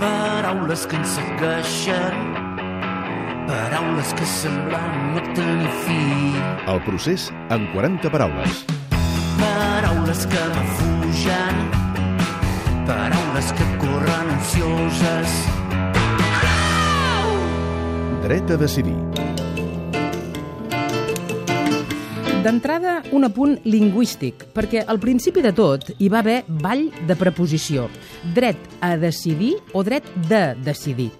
Paraules que ens segueixen, paraules que semblen no tenir fi. El procés en 40 paraules. Paraules que m'afugen, paraules que corren ansioses. Dret a decidir. D'entrada, un apunt lingüístic, perquè al principi de tot hi va haver ball de preposició. Dret a decidir o dret de decidir.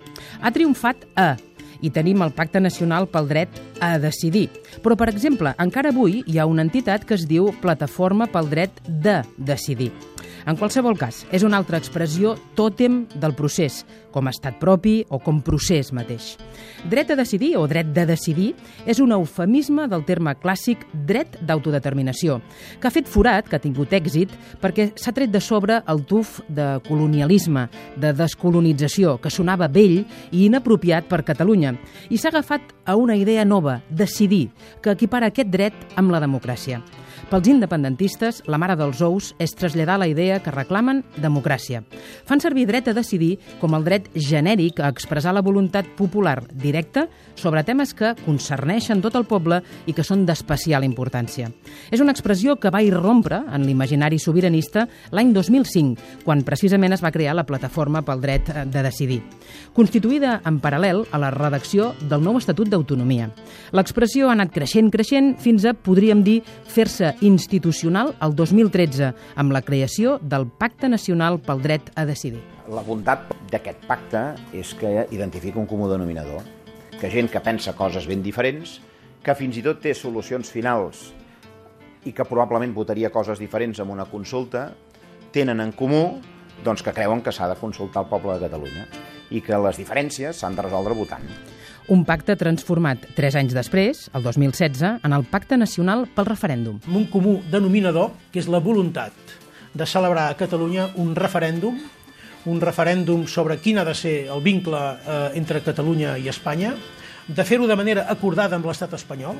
Ha triomfat a, i tenim el Pacte Nacional pel Dret a Decidir. Però, per exemple, encara avui hi ha una entitat que es diu Plataforma pel Dret de Decidir. En qualsevol cas, és una altra expressió tòtem del procés, com a estat propi o com procés mateix. Dret a decidir o dret de decidir és un eufemisme del terme clàssic dret d'autodeterminació, que ha fet forat, que ha tingut èxit, perquè s'ha tret de sobre el tuf de colonialisme, de descolonització, que sonava vell i inapropiat per Catalunya, i s'ha agafat a una idea nova, decidir, que equipara aquest dret amb la democràcia. Pels independentistes, la mare dels ous és traslladar la idea que reclamen democràcia. Fan servir dret a decidir com el dret genèric a expressar la voluntat popular directa sobre temes que concerneixen tot el poble i que són d'especial importància. És una expressió que va irrompre en l'imaginari sobiranista l'any 2005, quan precisament es va crear la Plataforma pel Dret de Decidir, constituïda en paral·lel a la redacció del nou Estatut d'Autonomia. L'expressió ha anat creixent, creixent, fins a, podríem dir, fer-se institucional el 2013 amb la creació del Pacte Nacional pel Dret a Decidir. La bondat d'aquest pacte és que identifica un comú denominador, que gent que pensa coses ben diferents, que fins i tot té solucions finals i que probablement votaria coses diferents en una consulta, tenen en comú doncs, que creuen que s'ha de consultar el poble de Catalunya i que les diferències s'han de resoldre votant. Un pacte transformat tres anys després, el 2016, en el Pacte Nacional pel Referèndum. Amb un comú denominador, que és la voluntat de celebrar a Catalunya un referèndum, un referèndum sobre quin ha de ser el vincle eh, entre Catalunya i Espanya, de fer-ho de manera acordada amb l'estat espanyol,